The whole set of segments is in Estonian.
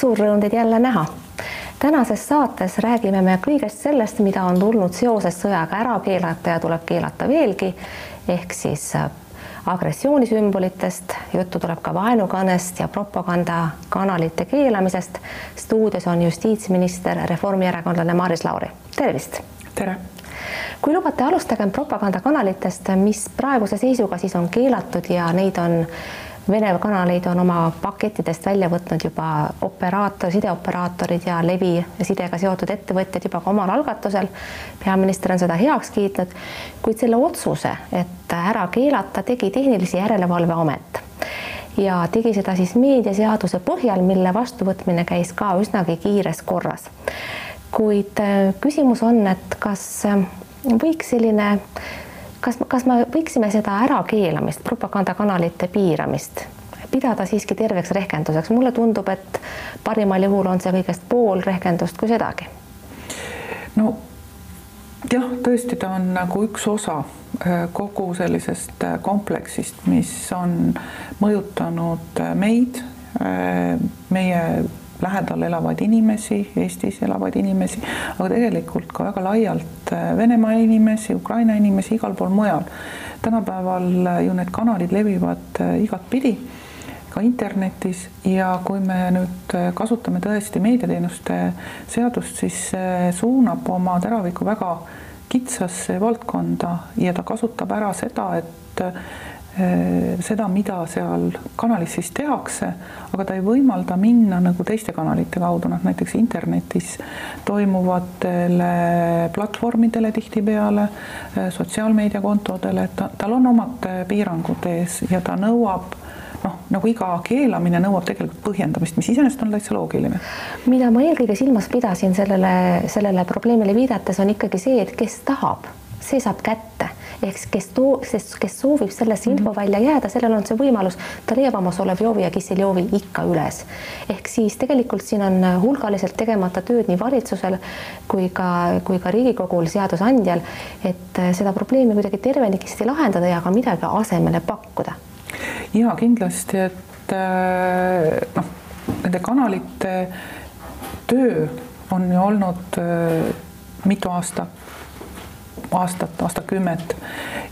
suur rõõm teid jälle näha. tänases saates räägime me kõigest sellest, mida on tulnud seoses sõjaga ära keelata ja tuleb keelata veelgi, ehk siis äh, agressioonisümbolitest, juttu tuleb ka vaenukõnest ja propagandakanalite keelamisest. stuudios on justiitsminister, reformierakondlane Maris Lauri, tervist. tere kui lubate, alustagem propagandakanalitest, mis praeguse seisuga siis on keelatud ja neid on Vene kanaleid on oma pakettidest välja võtnud juba operaator, sideoperaatorid ja levi ja sidega seotud ettevõtjad juba ka omal algatusel. peaminister on seda heaks kiitnud, kuid selle otsuse, et ära keelata, tegi Tehnilise Järelevalve Amet ja tegi seda siis meediaseaduse põhjal, mille vastuvõtmine käis ka üsnagi kiires korras. kuid äh, küsimus on, et kas äh, võiks selline kas, kas me võiksime seda ärakeelamist, propagandakanalite piiramist pidada siiski terveks rehkenduseks, mulle tundub, et parimal juhul on see kõigest pool rehkendust, kui sedagi. no jah, tõesti, ta on nagu üks osa äh, kogu sellisest äh, kompleksist, mis on mõjutanud äh, meid, meie lähedal elavaid inimesi, Eestis elavaid inimesi, aga tegelikult ka väga laialt äh, Venemaa inimesi, Ukraina inimesi, igal pool mujal. tänapäeval äh, ju need kanalid levivad äh, igatpidi, ka internetis ja kui me nüüd kasutame tõesti meediateenuste seadust, siis see suunab oma teraviku väga kitsasse valdkonda ja ta kasutab ära seda, et seda, mida seal kanalis siis tehakse, aga ta ei võimalda minna nagu teiste kanalite kaudu, noh näiteks internetis toimuvatele platvormidele tihtipeale, eh, sotsiaalmeediakontodele, et ta, tal on omad eh, piirangud ees ja ta nõuab noh, nagu iga keelamine nõuab tegelikult põhjendamist, mis iseenesest on täitsa loogiline. mida ma eelkõige silmas pidasin sellele, sellele probleemile viidates, on ikkagi see, et kes tahab, see saab kätte ehk kes too, sest kes soovib sellesse mhm. infovälja jääda, sellel on see võimalus, ta leiab oma Solovjovi ja Kisseljovi ikka üles. ehk siis tegelikult siin on hulgaliselt tegemata tööd nii valitsusel kui ka, kui ka Riigikogul, seadusandjal, et seda probleemi kuidagi tervenikisti lahendada ja ka midagi asemele pakkuda. ja kindlasti, et äh, noh, nende kanalite töö on ju olnud äh, mitu aastat aastat, aastakümmet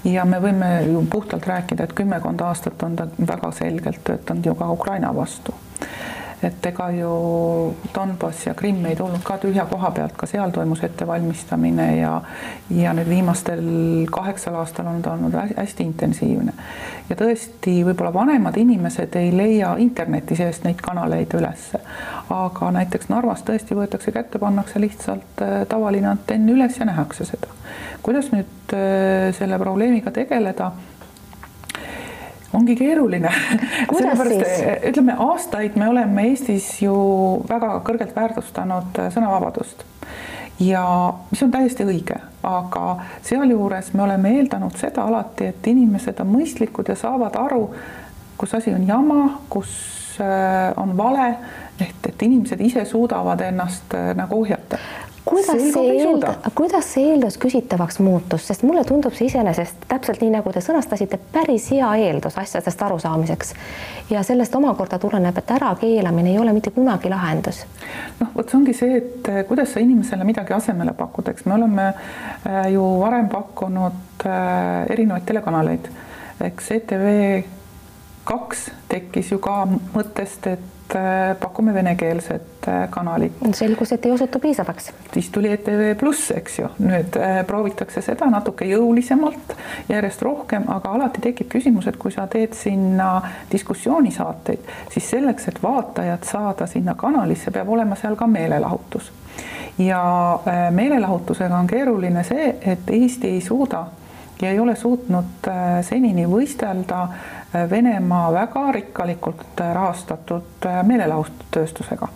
ja me võime ju puhtalt rääkida, et kümmekond aastat on ta väga selgelt töötanud ju ka Ukraina vastu et ega ju Donbass ja Krimm ei tulnud ka tühja koha pealt, ka seal toimus ettevalmistamine ja ja nüüd viimastel kaheksal aastal on ta olnud hästi intensiivne. ja tõesti, võib-olla vanemad inimesed ei leia interneti seest neid kanaleid ülesse, aga näiteks Narvas tõesti võetakse kätte, pannakse lihtsalt äh, tavaline antenn üles ja nähakse seda. Kuidas nüüd äh, selle probleemiga tegeleda? Ongi keeruline. Sellepärast ütleme, aastaid me oleme Eestis ju väga kõrgelt väärtustanud äh, sõnavabadust. Ja mis on täiesti õige, aga sealjuures me oleme eeldanud seda alati, et inimesed on mõistlikud ja saavad aru, kus asi on jama, kus äh, on vale, et, et inimesed ise suudavad ennast äh, nagu ohjata kuidas see eel-, kuidas see eeldus küsitavaks muutus, sest mulle tundub see iseenesest täpselt nii, nagu te sõnastasite, päris hea eeldus asjadest arusaamiseks. ja sellest omakorda tuleneb, et ärakeelamine ei ole mitte kunagi lahendus. noh, vot see ongi see, et eh, kuidas sa inimesele midagi asemele pakud, eks me oleme eh, ju varem pakkunud eh, erinevaid telekanaleid, eks ETV kaks tekkis ju ka mõttest, et pakume venekeelset äh, kanalit. selgus, et ei osutu piisavaks. siis tuli ETV Pluss, eks ju, nüüd äh, proovitakse seda natuke jõulisemalt, järjest rohkem, aga alati tekib küsimus, et kui sa teed sinna diskussioonisaateid, siis selleks, et vaatajad saada sinna kanalisse, peab olema seal ka meelelahutus. ja meelelahutusega on keeruline see, et Eesti ei suuda ja ei ole suutnud senini võistelda Venemaa väga rikkalikult rahastatud meelelahutustööstusega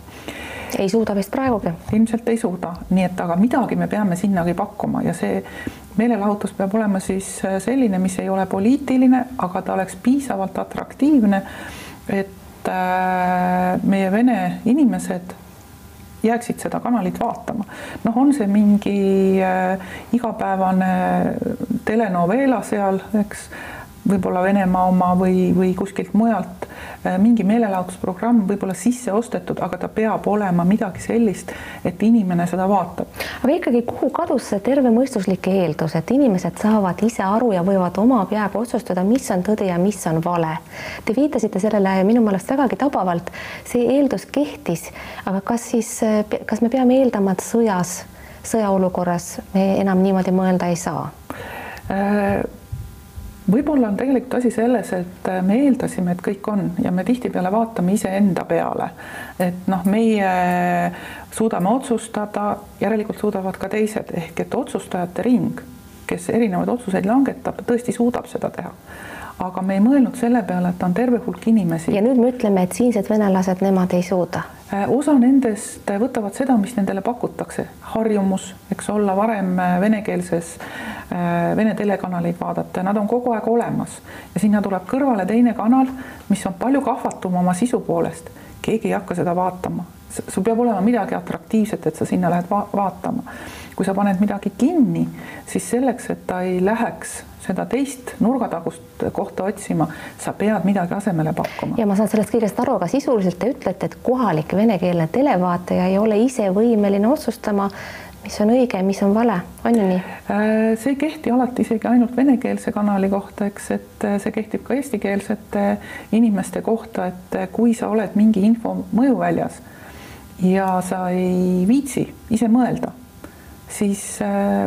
ei suuda vist praegugi? ilmselt ei suuda, nii et aga midagi me peame sinnagi pakkuma ja see meelelahutus peab olema siis selline, mis ei ole poliitiline, aga ta oleks piisavalt atraktiivne, et äh, meie vene inimesed jääksid seda kanalit vaatama. noh, on see mingi äh, igapäevane telenovela seal, eks võib-olla Venemaa oma või, või kuskilt mujalt äh, mingi meelelahutusprogramm võib-olla sisse ostetud, aga ta peab olema midagi sellist, et inimene seda vaatab. aga ikkagi, kuhu kadus see tervemõistuslik eeldus, et inimesed saavad ise aru ja võivad oma peaga otsustada, mis on tõde ja mis on vale? Te viitasite sellele minu meelest vägagi tabavalt, see eeldus kehtis, aga kas siis, kas me peame eeldama, et sõjas, sõjaolukorras me enam niimoodi mõelda ei saa äh,? Võib-olla on tegelikult asi selles, et me eeldasime, et kõik on ja me tihtipeale vaatame iseenda peale, et noh, meie suudame otsustada, järelikult suudavad ka teised. Ehk et otsustajate ring, kes erinevaid otsuseid langetab, tõesti suudab seda teha. Aga me ei mõelnud selle peale, et on terve hulk inimesi. ja nüüd me ütleme, et siinsed venelased, nemad ei suuda. Äh, osa nendest võtavad seda, mis nendele pakutakse, harjumus, eks olla varem äh, venekeelses, äh, vene telekanaleid vaadata ja nad on kogu aeg olemas ja sinna tuleb kõrvale teine kanal, mis on palju kahvatum oma sisu poolest. keegi ei hakka seda vaatama, sul peab olema midagi atraktiivset, et sa sinna lähed va vaatama. kui sa paned midagi kinni, siis selleks, et ta ei läheks seda teist nurgatagust kohta otsima, sa pead midagi asemele pakkuma. ja ma saan sellest kõigest aru, aga sisuliselt te ütlete, et kohalik venekeelne televaataja ei ole ise võimeline otsustama, mis on õige, mis on vale, on ju nii? Äh, see ei kehti alati isegi ainult venekeelse kanali kohta, eks, et äh, see kehtib ka eestikeelsete inimeste kohta, et äh, kui sa oled mingi info mõjuväljas ja sa ei viitsi ise mõelda siis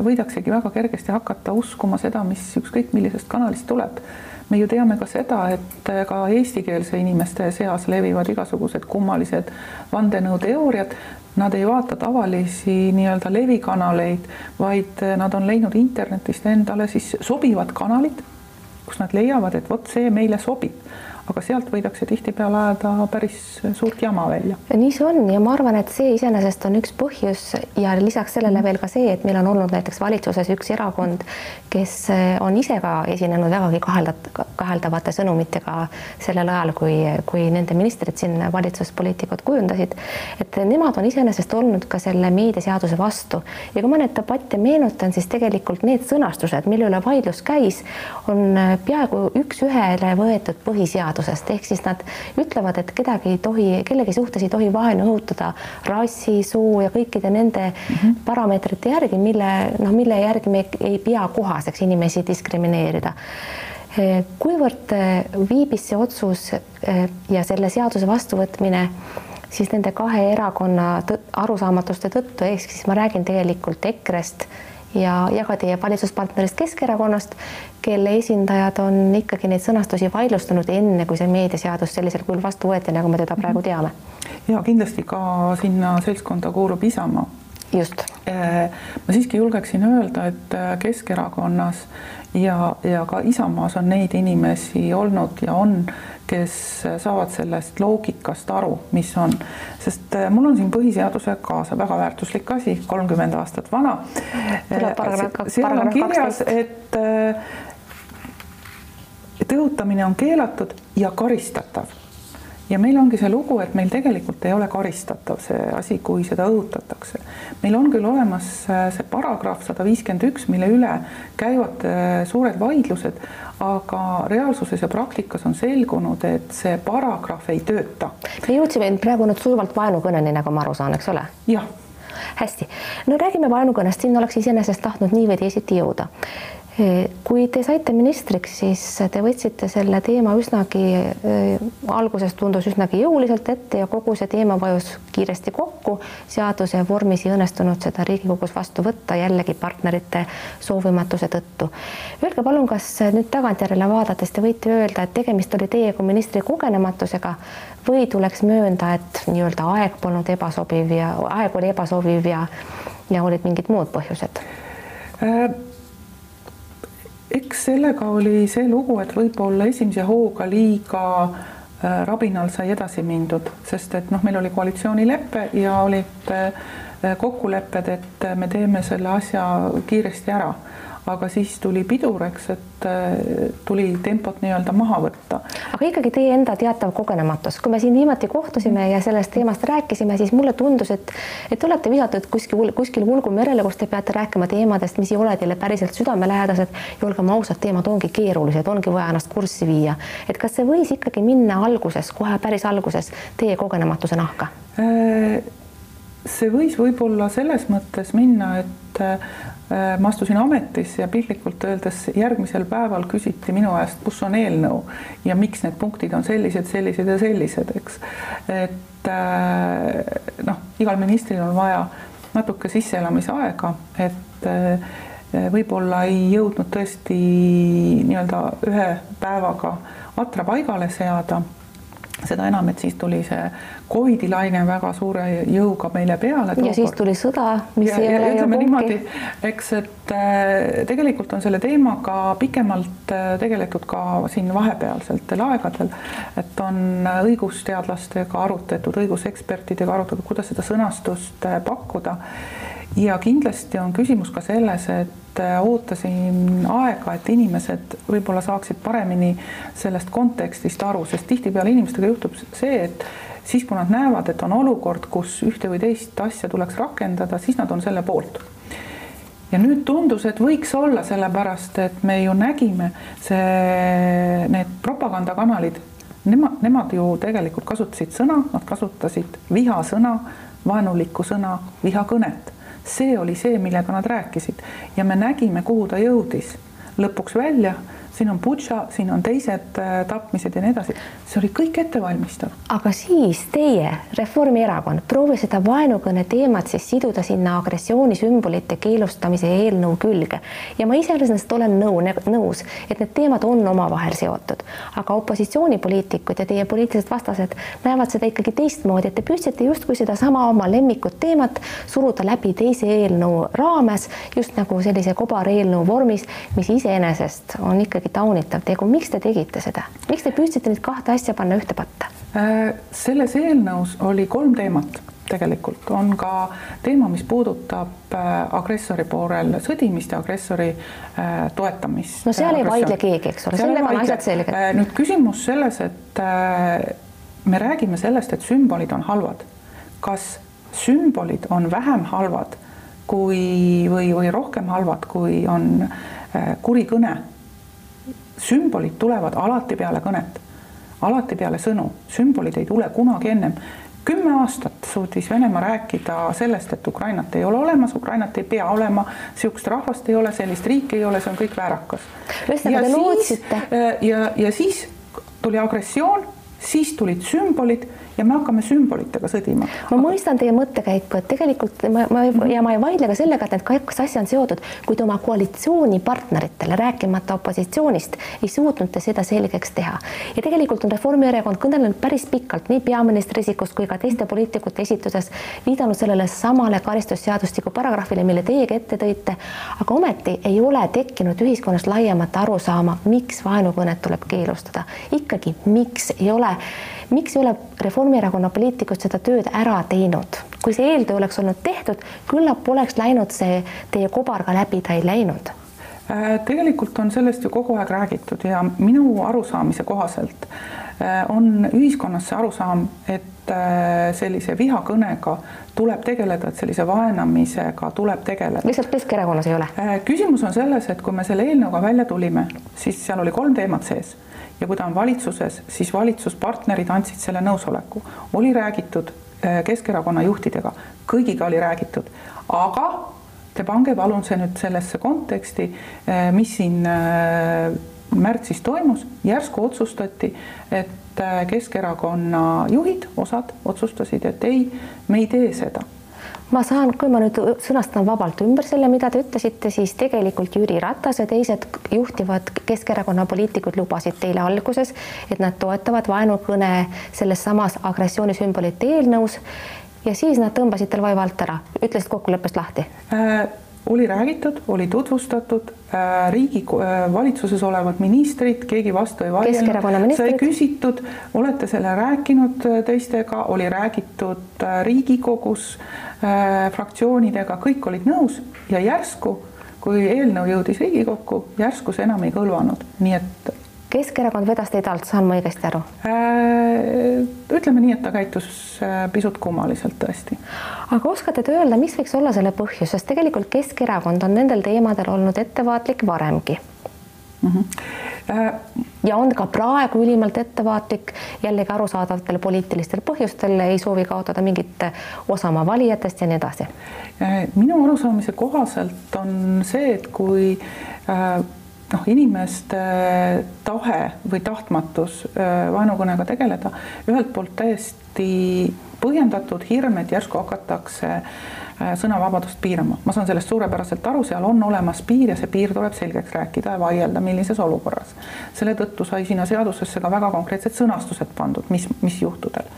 võidaksegi väga kergesti hakata uskuma seda, mis ükskõik millisest kanalist tuleb. Me ju teame ka seda, et ka eestikeelse inimeste seas levivad igasugused kummalised vandenõuteooriad. Nad ei vaata tavalisi nii-öelda levikanaleid, vaid nad on leidnud internetist endale siis sobivad kanalid, kus nad leiavad, et vot see meile sobib aga sealt võidakse tihtipeale ajada päris suurt jama välja. nii see on ja ma arvan, et see iseenesest on üks põhjus ja lisaks sellele veel ka see, et meil on olnud näiteks valitsuses üks erakond, kes on ise ka esinenud vägagi kaheldat-, kaheldavate sõnumitega sellel ajal, kui, kui nende ministrid siin valitsuspoliitikat kujundasid. et nemad on iseenesest olnud ka selle meediaseaduse vastu ja kui ma neid debatte meenutan, siis tegelikult need sõnastused, mille üle vaidlus käis, on peaaegu üks-ühele võetud põhiseadusest seadusest, ehk siis nad ütlevad, et kedagi ei tohi, kellegi suhtes ei tohi vaenu õhutada rassi, soo ja kõikide nende mm -hmm. parameetrite järgi, mille noh, mille järgi me ei pea kohaseks inimesi diskrimineerida kuivõrd viibis see otsus ja selle seaduse vastuvõtmine siis nende kahe erakonna arusaamatuste tõttu, ehk siis ma räägin tegelikult EKRE-st ja, ja ka teie valitsuspartnerist Keskerakonnast, kelle esindajad on ikkagi neid sõnastusi vaidlustanud enne, kui see meediaseadus sellisel kujul vastu võeti, nagu me teda praegu teame. ja kindlasti ka sinna seltskonda kuulub Isamaa. just. Äh, ma siiski julgeksin öelda, et äh, Keskerakonnas ja, ja ka Isamaas on neid inimesi olnud ja on, kes saavad sellest loogikast aru, mis on, sest äh, mul on siin põhiseaduse kaasa väga väärtuslik asi, kolmkümmend aastat vana. seal on kirjas, et et õhutamine on keelatud ja karistatav. ja meil ongi see lugu, et meil tegelikult ei ole karistatav see asi, kui seda õhutatakse. Meil on küll olemas äh, see paragrahv sada viiskümmend üks, mille üle käivad äh, suured vaidlused, aga reaalsuses ja praktikas on selgunud, et see paragrahv ei tööta. me jõudsime praegu nüüd sujuvalt vaenukõneni, nagu ma aru saan, eks ole? jah hästi, no räägime vaenukõnest, sinna oleks iseenesest tahtnud nii või teisiti jõuda kui te saite ministriks, siis te võtsite selle teema üsnagi alguses tundus üsnagi jõuliselt ette ja kogu see teema vajus kiiresti kokku. seaduse vormis ei õnnestunud seda Riigikogus vastu võtta jällegi partnerite soovimatuse tõttu. Öelge palun, kas nüüd tagantjärele vaadates te võite öelda, et tegemist oli teie kui ministri kogenematusega või tuleks möönda, et nii-öelda aeg polnud ebasobiv ja aeg oli ebasobiv ja, ja olid mingid muud põhjused äh.? Eks sellega oli see lugu, et võib-olla esimese hooga liiga äh, rabinal sai edasi mindud, sest et noh, meil oli koalitsioonilepe ja olid äh, kokkulepped, et me teeme selle asja kiiresti ära aga siis tuli pidur, eks, et äh, tuli tempot nii-öelda maha võtta. aga ikkagi teie enda teatav kogenematus, kui me siin viimati kohtusime ja sellest teemast rääkisime, siis mulle tundus, et et te olete visatud kuskil, kuskil Mulgu merele, kus te peate rääkima teemadest, mis ei ole teile päriselt südamelähedased ja olgem ausad, teemad ongi keerulised, ongi vaja ennast kurssi viia. et kas see võis ikkagi minna alguses, kohe päris alguses teie kogenematuse nahka? Äh, see võis võib-olla selles mõttes minna, et äh, ma astusin ametisse ja piltlikult öeldes järgmisel päeval küsiti minu käest, kus on eelnõu ja miks need punktid on sellised, sellised ja sellised, eks. et äh, noh, igal ministril on vaja natuke sisseelamisaega, et äh, võib-olla ei jõudnud tõesti nii-öelda ühe päevaga atra paigale seada seda enam, et siis tuli see Covidi laine väga suure jõuga meile peale. ja siis tuli sõda, mis ja, ei ole ju kumbki. eks, et äh, tegelikult on selle teemaga pikemalt äh, tegeletud ka siin vahepealsetel aegadel, et on õigusteadlastega arutatud, õigusekspertidega arutatud, kuidas seda sõnastust äh, pakkuda. ja kindlasti on küsimus ka selles, et Äh, ootasin aega, et inimesed võib-olla saaksid paremini sellest kontekstist aru, sest tihtipeale inimestega juhtub see, et siis, kui nad näevad, et on olukord, kus ühte või teist asja tuleks rakendada, siis nad on selle poolt. Ja nüüd tundus, et võiks olla sellepärast, et me ju nägime see, need propagandakanalid, nemad, nemad ju tegelikult kasutasid sõna, nad kasutasid vihasõna, vaenulikku sõna, vihakõnet see oli see, millega nad rääkisid. Ja me nägime, kuhu ta jõudis. Lõpuks välja siin on Butša, siin on teised äh, tapmised ja nii edasi, see oli kõik ettevalmistav. aga siis teie, Reformierakond, proovisite vaenukõne teemat siis siduda sinna agressioonisümbolite keelustamise eelnõu külge. Ja ma iseenesest olen nõu, nõus, et need teemad on omavahel seotud, aga opositsioonipoliitikud ja teie poliitilised vastased näevad seda ikkagi teistmoodi, et te püüdsite justkui sedasama oma lemmikut teemat suruda läbi teise eelnõu raames just nagu sellise kobareelnõu vormis, mis iseenesest on ikkagi ikkagi taunitav tegu, miks te tegite seda, miks te püüdsite neid kahte asja panna ühte patta? Äh, selles eelnõus oli kolm teemat tegelikult on ka teema, mis puudutab äh, agressori poolel sõdimist ja agressori äh, toetamist. no seal ei vaidle keegi, eks ole, sellega on asjad selged. nüüd küsimus selles, et me räägime sellest, et sümbolid on halvad. kas sümbolid on vähem halvad kui, või, või rohkem halvad, kui on kuri kõne sümbolid tulevad alati peale kõnet, alati peale sõnu, sümbolid ei tule kunagi ennem. kümme aastat suutis Venemaa rääkida sellest, et Ukrainat ei ole olemas, Ukrainat ei pea olema, niisugust rahvast ei ole, sellist riiki ei ole, see on kõik väärakas. ühesõnaga te lootsite. ja, ja siis tuli agressioon, siis tulid sümbolid ja me hakkame sümbolitega sõdima. ma mõistan teie mõttekäiku, et tegelikult ma, ma ja ma ei vaidle ka sellega, et need kaks asja on seotud, kuid oma koalitsioonipartneritele, rääkimata opositsioonist, ei suutnud te seda selgeks teha. ja tegelikult on Reformierakond kõnelenud päris pikalt nii peaministri isikust kui ka teiste poliitikute esituses, viidanud sellele samale karistusseadustiku paragrahvile, mille teiegi ette tõite, aga ometi ei ole tekkinud ühiskonnas laiemat arusaama, miks vaenukõnet tuleb keelustada. ikkagi, miks ei ole miks ei ole Reformierakonna poliitikud seda tööd ära teinud? kui see eeltöö oleks olnud tehtud, küllap poleks läinud see teie kobar ka läbi, ta ei läinud äh, tegelikult on sellest ju kogu aeg räägitud ja minu arusaamise kohaselt äh, on ühiskonnas see arusaam, et äh, sellise vihakõnega tuleb tegeleda, et sellise vaenamisega tuleb tegeleda. lihtsalt Keskerakonnas ei ole? küsimus on selles, et kui me selle eelnõuga välja tulime, siis seal oli kolm teemat sees ja kui ta on valitsuses, siis valitsuspartnerid andsid selle nõusoleku, oli räägitud äh, Keskerakonna juhtidega, kõigiga oli räägitud, aga te pange palun see nüüd sellesse konteksti, äh, mis siin äh, märtsis toimus, järsku otsustati, et Keskerakonna juhid, osad otsustasid, et ei, me ei tee seda ma saan, kui ma nüüd sõnastan vabalt ümber selle, mida te ütlesite, siis tegelikult Jüri Ratas ja teised juhtivad Keskerakonna poliitikud lubasid teile alguses, et nad toetavad vaenukõne selles samas agressioonisümbolite eelnõus. Ja siis nad tõmbasid teil vaiva alt ära, ütlesid kokkuleppest lahti. Äh,? oli räägitud, oli tutvustatud äh,, riigi äh, valitsuses olevad ministrid, keegi vastu ei vaielnud, sai küsitud, olete selle rääkinud teistega, oli räägitud äh, Riigikogus äh, fraktsioonidega, kõik olid nõus ja järsku, kui eelnõu jõudis Riigikokku, järsku see enam ei kõlvanud, nii et Keskerakond vedas teid alt, saan ma õigesti aru? Äh, ütleme nii, et ta käitus äh, pisut kummaliselt tõesti. aga oskate te öelda, mis võiks olla selle põhjus, sest tegelikult Keskerakond on nendel teemadel olnud ettevaatlik varemgi mm. -hmm. ja on ka praegu ülimalt ettevaatlik, jällegi arusaadavatel poliitilistel põhjustel, ei soovi kaotada mingit osa oma valijatest ja nii edasi. minu arusaamise kohaselt on see, et kui noh, inimeste tahe või tahtmatus äh, vaenukõnega tegeleda, ühelt poolt täiesti põhjendatud hirm, et järsku hakatakse äh, sõnavabadust piirama, ma saan sellest suurepäraselt aru, seal on olemas piir ja see piir tuleb selgeks rääkida ja vaielda, millises olukorras. selle tõttu sai sinna seadusesse ka väga konkreetsed sõnastused pandud, mis, mis juhtudel.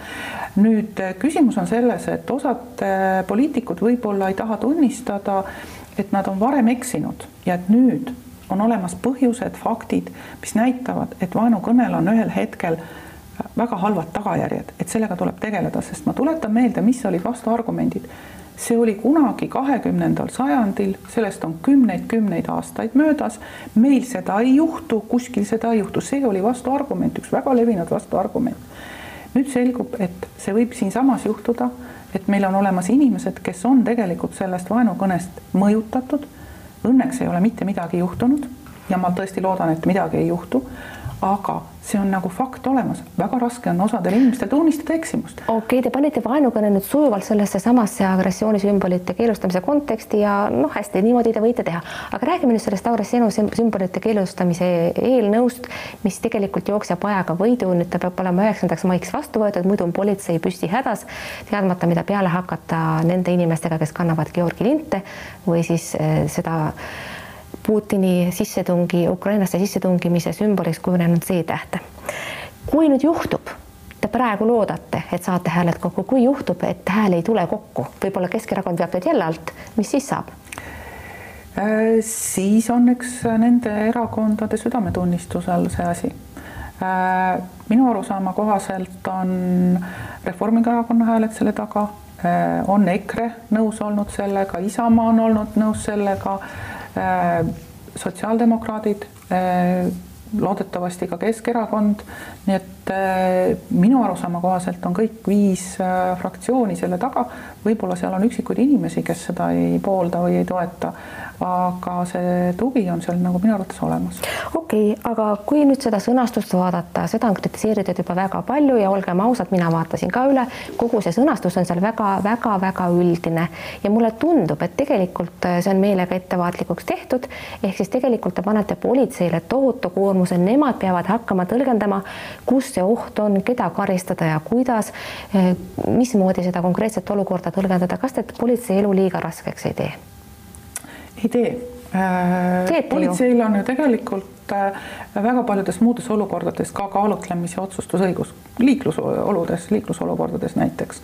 nüüd äh, küsimus on selles, et osad poliitikud võib-olla ei taha tunnistada, et nad on varem eksinud ja et nüüd on olemas põhjused, faktid, mis näitavad, et vaenukõnel on ühel hetkel väga halvad tagajärjed, et sellega tuleb tegeleda, sest ma tuletan meelde, mis olid vastuargumendid. see oli kunagi kahekümnendal sajandil, sellest on kümneid-kümneid aastaid möödas. meil seda ei juhtu, kuskil seda ei juhtu, see oli vastuargument, üks väga levinud vastuargument. nüüd selgub, et see võib siinsamas juhtuda, et meil on olemas inimesed, kes on tegelikult sellest vaenukõnest mõjutatud Õnneks ei ole mitte midagi juhtunud ja ma tõesti loodan, et midagi ei juhtu. Aga see on nagu fakt olemas, väga raske on osadel inimestel tunnistada eksimust. okei okay,, te panite vaenukõne nüüd sujuvalt sellesse samasse agressioonisümbolite keelustamise konteksti ja noh, hästi, niimoodi te võite teha, aga räägime nüüd sellest agressioonisümbolite keelustamise eelnõust, mis tegelikult jookseb ajaga võidu, nüüd ta peab olema üheksandaks maiks vastu võetud, muidu on politsei püsti hädas, teadmata, mida peale hakata nende inimestega, kes kannavad Georgi linte või siis eh, seda Putini sissetungi, Ukrainasse sissetungimise sümboliks kujunenud Z-tähte. kui nüüd juhtub, te praegu loodate, et saate hääled kokku, kui juhtub, et hääl ei tule kokku, võib-olla Keskerakond veab teid jälle alt, mis siis saab? Äh, siis on üks nende erakondade südametunnistusel see asi. Äh, minu arusaama kohaselt on Reformierakonna hääled selle taga, äh, on EKRE nõus olnud sellega, Isamaa on olnud nõus sellega sotsiaaldemokraadid, äh, loodetavasti ka Keskerakond, nii et äh, minu arusaama kohaselt on kõik viis fraktsiooni selle taga, võib-olla seal on üksikuid inimesi, kes seda ei poolda või ei toeta, aga see tugi on seal nagu minu arvates olemas. okei okay,, aga kui nüüd seda sõnastust vaadata, seda on kritiseeritud juba väga palju ja olgem ausad, mina vaatasin ka üle, kogu see sõnastus on seal väga-väga-väga üldine. Ja mulle tundub, et tegelikult see on meelega ettevaatlikuks tehtud, ehk siis tegelikult te panete politseile tohutu koormuse, nemad peavad hakkama tõlgendama, kus see oht on, keda karistada ja kuidas, äh, mismoodi seda konkreetset olukorda tõlgendada, kas te politsei elu liiga raskeks ei tee? Ei tee. Äh, politseil on ju tegelikult äh, väga paljudes muudes olukordades ka kaalutlemise otsustusõigus, liiklusoludes, liiklusolukordades näiteks.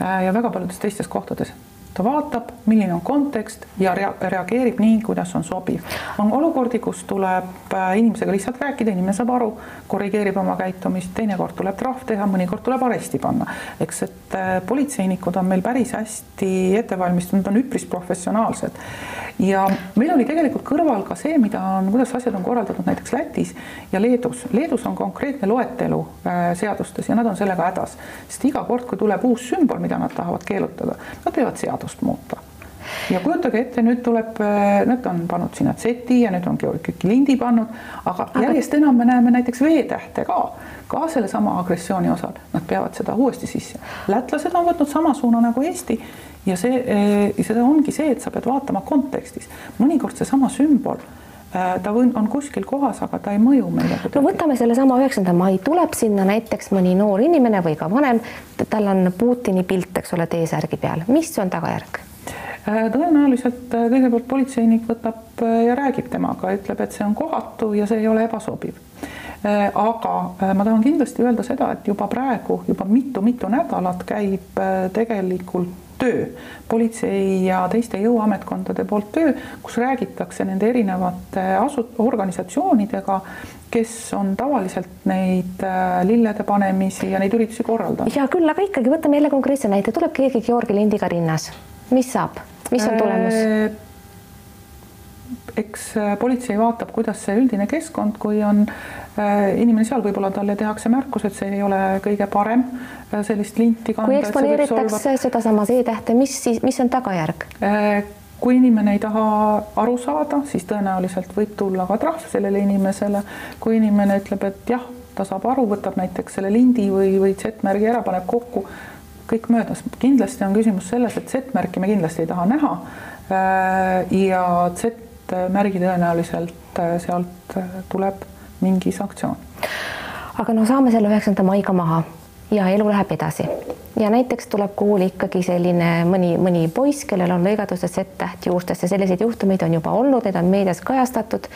Äh, ja väga paljudes teistes kohtades ta vaatab, milline on kontekst ja rea reageerib nii, kuidas on sobiv. on olukordi, kus tuleb äh, inimesega lihtsalt rääkida, inimene saab aru, korrigeerib oma käitumist, teinekord tuleb trahv teha, mõnikord tuleb aresti panna. eks, et äh, politseinikud on meil päris hästi ette valmistunud, on üpris professionaalsed. ja meil oli tegelikult kõrval ka see, mida on, kuidas asjad on korraldatud näiteks Lätis ja Leedus. Leedus on konkreetne loetelu äh, seadustes ja nad on sellega hädas, sest iga kord, kui tuleb uus sümbol, mida nad tahavad keelutada, nad peavad seadust seadust muuta. ja kujutage ette, nüüd tuleb, äh, nüüd on pannud sinna Z-i ja nüüd on Georgi lindi pannud, aga järjest enam me näeme näiteks V-tähte ka, ka sellesama agressiooni osal, nad peavad seda uuesti sisse. lätlased on võtnud sama suuna nagu Eesti ja see, äh, seda ongi see, et sa pead vaatama kontekstis, mõnikord seesama sümbol ta on kuskil kohas, aga ta ei mõju meile. no võtame sellesama üheksanda mai, tuleb sinna näiteks mõni noor inimene või ka vanem, tal on Putini pilt, eks ole, T-särgi peal, mis on tagajärg? Äh, tõenäoliselt äh, kõigepealt politseinik võtab äh, ja räägib temaga, ütleb, et see on kohatu ja see ei ole ebasobiv. Aga ma tahan kindlasti öelda seda, et juba praegu juba mitu-mitu nädalat käib tegelikult töö, politsei ja teiste jõuametkondade poolt töö, kus räägitakse nende erinevate asu-, organisatsioonidega, kes on tavaliselt neid äh, lillede panemisi ja neid üritusi korraldanud. hea küll, aga ikkagi võtame jälle konkreetse näite, tuleb keegi Georgi lindiga rinnas mis saab, mis on tulemus? Eks äh, politsei vaatab, kuidas see üldine keskkond, kui on äh, inimene seal, võib-olla talle tehakse märkus, et see ei ole kõige parem äh, sellist linti kanda. kui eksponeeritakse sedasama Z-tähte, mis siis, mis on tagajärg? kui inimene ei taha aru saada, siis tõenäoliselt võib tulla ka trahv sellele inimesele. kui inimene ütleb, et jah, ta saab aru, võtab näiteks selle lindi või, või Z-märgi ära, paneb kokku, kõik möödas. kindlasti on küsimus selles, et Z-märki me kindlasti ei taha näha. ja Z et märgi tõenäoliselt äh, sealt äh, tuleb mingi sanktsioon. aga no saame selle üheksanda maiga maha ja elu läheb edasi ja näiteks tuleb kooli ikkagi selline mõni, mõni poiss, kellel on lõigatud see Z-täht juustesse, selliseid juhtumeid on juba olnud, need on meedias kajastatud.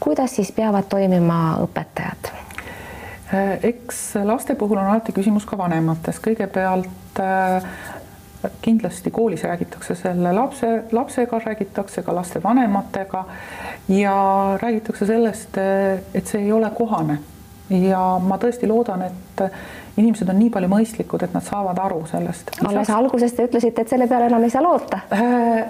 kuidas siis peavad toimima õpetajad? Äh, eks laste puhul on alati küsimus ka vanemates, kõigepealt kindlasti koolis räägitakse selle lapse, lapsega, räägitakse ka lastevanematega ja räägitakse sellest, et see ei ole kohane. ja ma tõesti loodan, et inimesed on nii palju mõistlikud, et nad saavad aru sellest. alles alguses te ütlesite, et selle peale enam ei saa loota äh,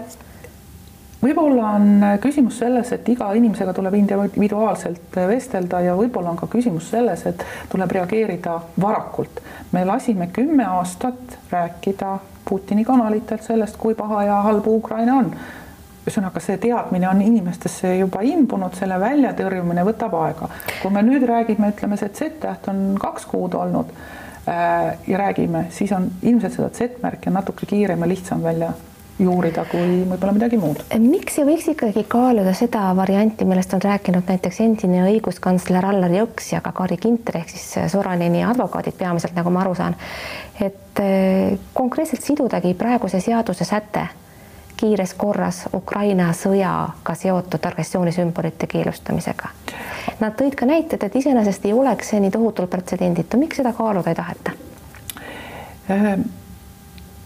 võib-olla on küsimus selles, et iga inimesega tuleb individuaalselt vestelda ja võib-olla on ka küsimus selles, et tuleb reageerida varakult. me lasime kümme aastat rääkida Putini kanalitelt sellest, kui paha ja halb Ukraina on. ühesõnaga, see teadmine on inimestesse juba imbunud, selle väljatõrjumine võtab aega. kui me nüüd räägime, ütleme, see Z-täht on kaks kuud olnud äh, ja räägime, siis on ilmselt seda Z-märki on natuke kiirem ja lihtsam välja juurida kui võib-olla midagi muud. miks ei võiks ikkagi kaaluda seda varianti, millest on rääkinud näiteks endine õiguskantsler Allar Jõks ja ka Kari Kinter ehk siis Soranini advokaadid peamiselt, nagu ma aru saan, et eh, konkreetselt sidudagi praeguse seaduse säte kiires korras Ukraina sõjaga seotud agressioonisümbolite keelustamisega. Nad tõid ka näited, et iseenesest ei oleks see nii tohutult pretsedenditu, miks seda kaaluda ei taheta ähm.?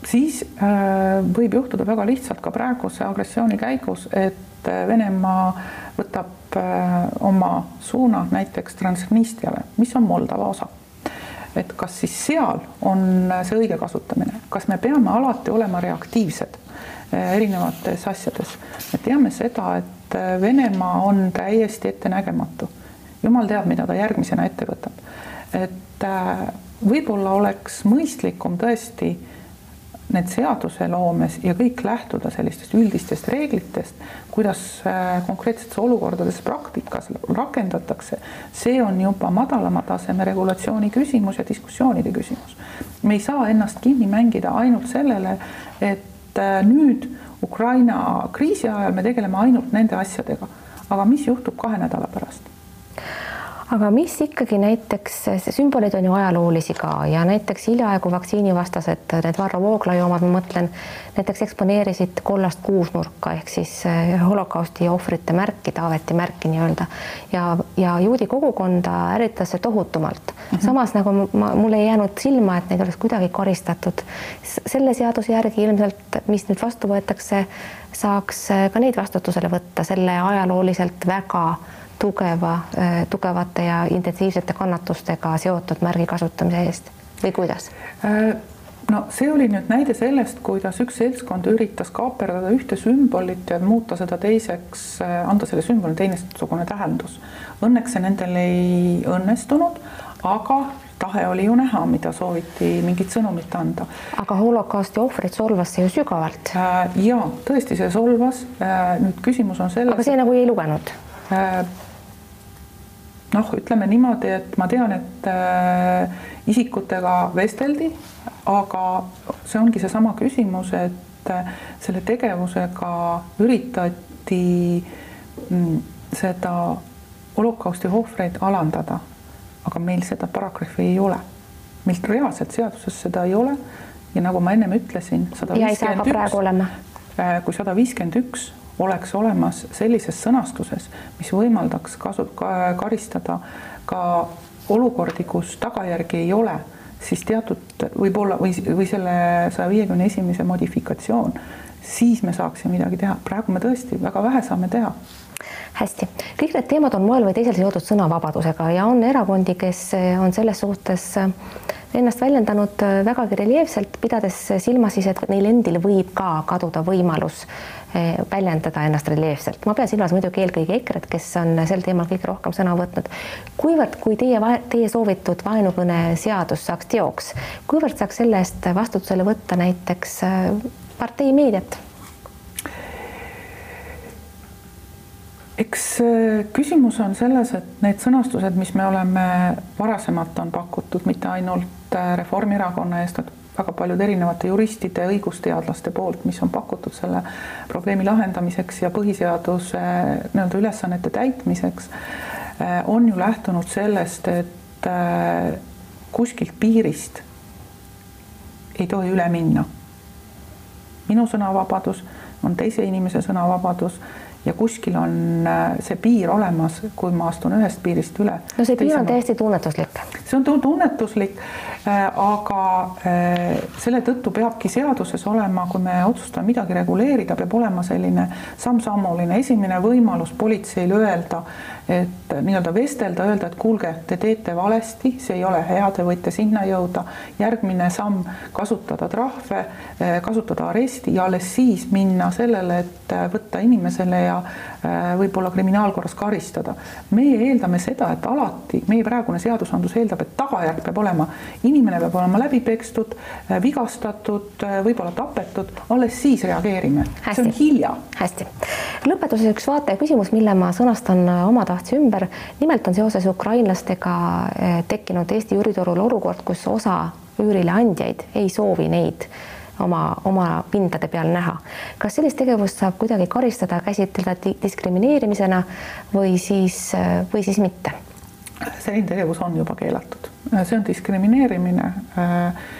Siis äh, võib juhtuda väga lihtsalt ka praeguse agressiooni käigus, et äh, Venemaa võtab äh, oma suuna näiteks Transnistriale, mis on Moldova osa et kas siis seal on see õige kasutamine, kas me peame alati olema reaktiivsed erinevates asjades. me teame seda, et Venemaa on täiesti ettenägematu. jumal teab, mida ta järgmisena ette võtab. et võib-olla oleks mõistlikum tõesti need seaduseloomes ja kõik lähtuda sellistest üldistest reeglitest, kuidas äh, konkreetsetes olukordades praktikas rakendatakse, see on juba madalama taseme regulatsiooni küsimus ja diskussioonide küsimus. me ei saa ennast kinni mängida ainult sellele, et äh, nüüd Ukraina kriisi ajal me tegeleme ainult nende asjadega, aga mis juhtub kahe nädala pärast aga mis ikkagi näiteks, sümbolid on ju ajaloolisi ka ja näiteks hiljaaegu vaktsiinivastased, need Varro Vooglaiu omad, ma mõtlen, näiteks eksponeerisid kollast kuusnurka ehk siis eh, holokausti ohvrite märki, Taaveti märki nii-öelda ja, ja juudi kogukonda ärritas see tohutumalt mm. -hmm. samas nagu ma, mul ei jäänud silma, et neid oleks kuidagi karistatud. selle seaduse järgi ilmselt, mis nüüd vastu võetakse, saaks ka neid vastutusele võtta selle ajalooliselt väga tugeva, äh, tugevate ja intensiivsete kannatustega seotud märgi kasutamise eest või kuidas? Äh, no see oli nüüd näide sellest, kuidas üks seltskond üritas kaaperdada ühte sümbolit ja muuta seda teiseks, äh, anda selle sümbolile teistsugune tähendus. Õnneks see nendel ei õnnestunud, aga tahe oli ju näha, mida sooviti mingit sõnumit anda. aga holokausti ohvreid solvas see ju sügavalt. ja tõesti, see solvas. nüüd küsimus on selles. aga see nagu ei lugenud? Noh, ütleme niimoodi, et ma tean, et äh, isikutega vesteldi, aga see ongi seesama küsimus, et äh, selle tegevusega üritati mm, seda holokausti ohvreid alandada. aga meil seda paragrahvi ei ole. meil reaalselt seaduses seda ei ole ja nagu ma ennem ütlesin, sada viiskümmend üks, kui sada viiskümmend üks oleks olemas sellises sõnastuses, mis võimaldaks kasu-, karistada ka olukordi, kus tagajärgi ei ole, siis teatud võib-olla või, või selle saja viiekümne esimese modifikatsioon, siis me saaksime midagi teha. praegu me tõesti väga vähe saame teha hästi, kõik need teemad on moel või teisel seotud sõnavabadusega ja on erakondi, kes on selles suhtes ennast väljendanud vägagi reljeefselt, pidades silmas siis, et neil endil võib ka kaduda võimalus eh, väljendada ennast reljeefselt. ma pean silmas muidugi eelkõige EKRE-t, kes on sel teemal kõige rohkem sõna võtnud. kuivõrd, kui teie, teie soovitud vaenukõne seadus saaks teoks, kuivõrd saaks selle eest vastutusele võtta näiteks eh, partei meediat? Eks äh, küsimus on selles, et need sõnastused, mis me oleme varasemalt on pakutud, mitte ainult äh, Reformierakonna eest, vaid väga paljude erinevate juristide, õigusteadlaste poolt, mis on pakutud selle probleemi lahendamiseks ja põhiseaduse nii-öelda ülesannete täitmiseks, äh, on ju lähtunud sellest, et kuskilt piirist ei tohi üle minna. minu sõnavabadus on teise inimese sõnavabadus ja kuskil on äh, see piir olemas, kui ma astun ühest piirist üle. no see piir on täiesti tunnetuslik. see on tunnetuslik, äh, aga äh, selle tõttu peabki seaduses olema, kui me otsustame midagi reguleerida, peab olema selline samm-sammuline esimene võimalus politseil öelda, et nii-öelda vestelda, öelda, et kuulge, te teete valesti, see ei ole hea, te võite sinna jõuda. järgmine samm, kasutada trahve, kasutada aresti ja alles siis minna sellele, et võtta inimesele ja äh, võib-olla kriminaalkorras karistada. meie eeldame seda, et alati meie praegune seadusandlus eeldab, et tagajärg peab olema, inimene peab olema läbi pekstud, äh, vigastatud, äh, võib-olla tapetud, alles siis reageerime. see on hilja. hästi. lõpetuseks üks vaataja küsimus, mille ma sõnastan omatahtsi ümber. nimelt on seoses ukrainlastega tekkinud Eesti üüriturul olukord, kus osa üürileandjaid ei soovi neid oma, oma pindade peal näha. kas sellist tegevust saab kuidagi karistada, käsitleda diskrimineerimisena või siis, või siis mitte? selline tegevus on juba keelatud, see on diskrimineerimine.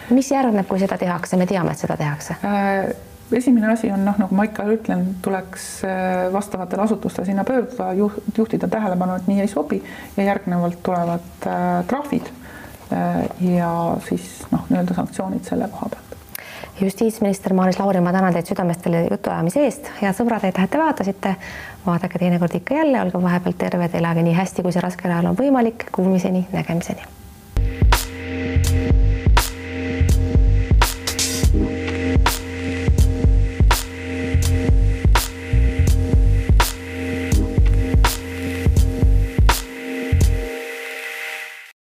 mis järgneb, kui seda tehakse, me teame, et seda tehakse esimene asi on noh, nagu ma ikka ütlen, tuleks vastavatel asutustel sinna pöörduda, juhtida tähelepanu, et nii ei sobi ja järgnevalt tulevad trahvid ja siis noh, nii-öelda sanktsioonid selle koha pealt justiitsminister Maris Lauri, ma tänan teid südamest selle jutuajamise eest, head sõbrad, et te vaatasite. vaadake teinekord ikka jälle, olge vahepeal terved, elage nii hästi, kui see raskel ajal on võimalik. Kuulmiseni, nägemiseni